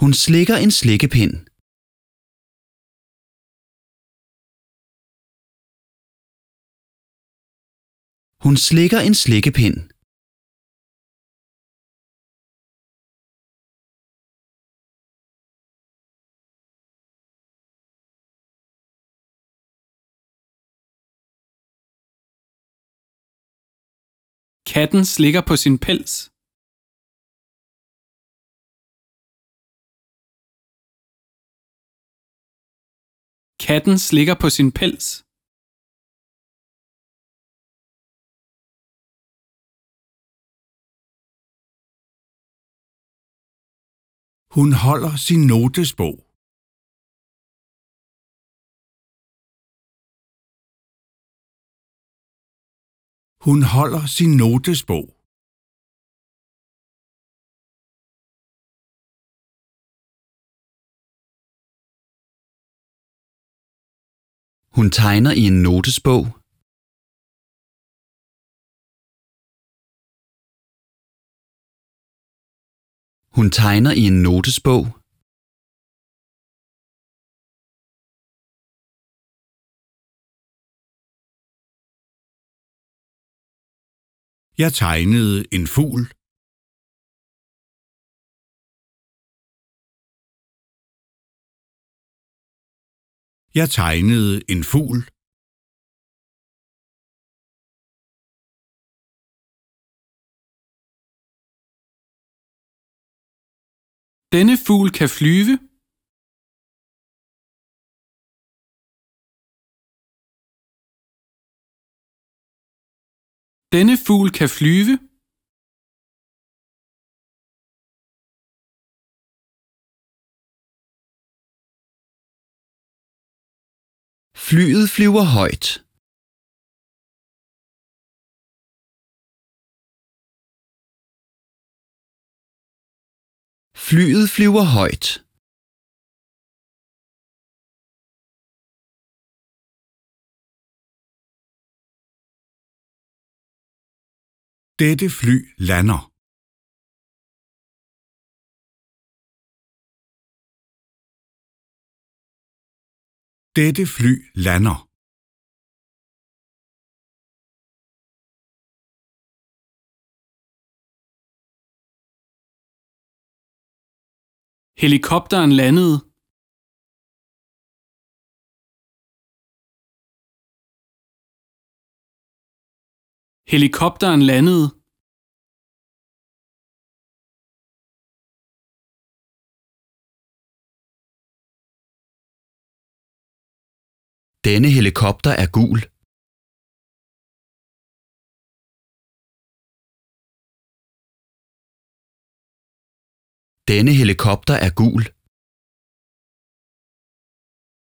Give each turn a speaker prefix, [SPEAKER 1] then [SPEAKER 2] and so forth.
[SPEAKER 1] Hun slikker en slikkepind. Hun slikker en slikkepind.
[SPEAKER 2] Katten slikker på sin pels. Katten slikker på sin pels.
[SPEAKER 3] Hun holder sin notesbog. Hun holder sin notesbog.
[SPEAKER 1] Hun tegner i en notesbog. Hun tegner i en notesbog.
[SPEAKER 3] Jeg tegnede en fugl. Jeg tegnede en fugl.
[SPEAKER 2] Denne fugl kan flyve. Denne fugl kan flyve.
[SPEAKER 1] Flyet flyver højt. Flyet flyver højt.
[SPEAKER 3] Dette fly lander. Dette fly lander.
[SPEAKER 2] Helikopteren landede. Helikopteren landede.
[SPEAKER 1] Denne helikopter er gul. Denne helikopter er gul.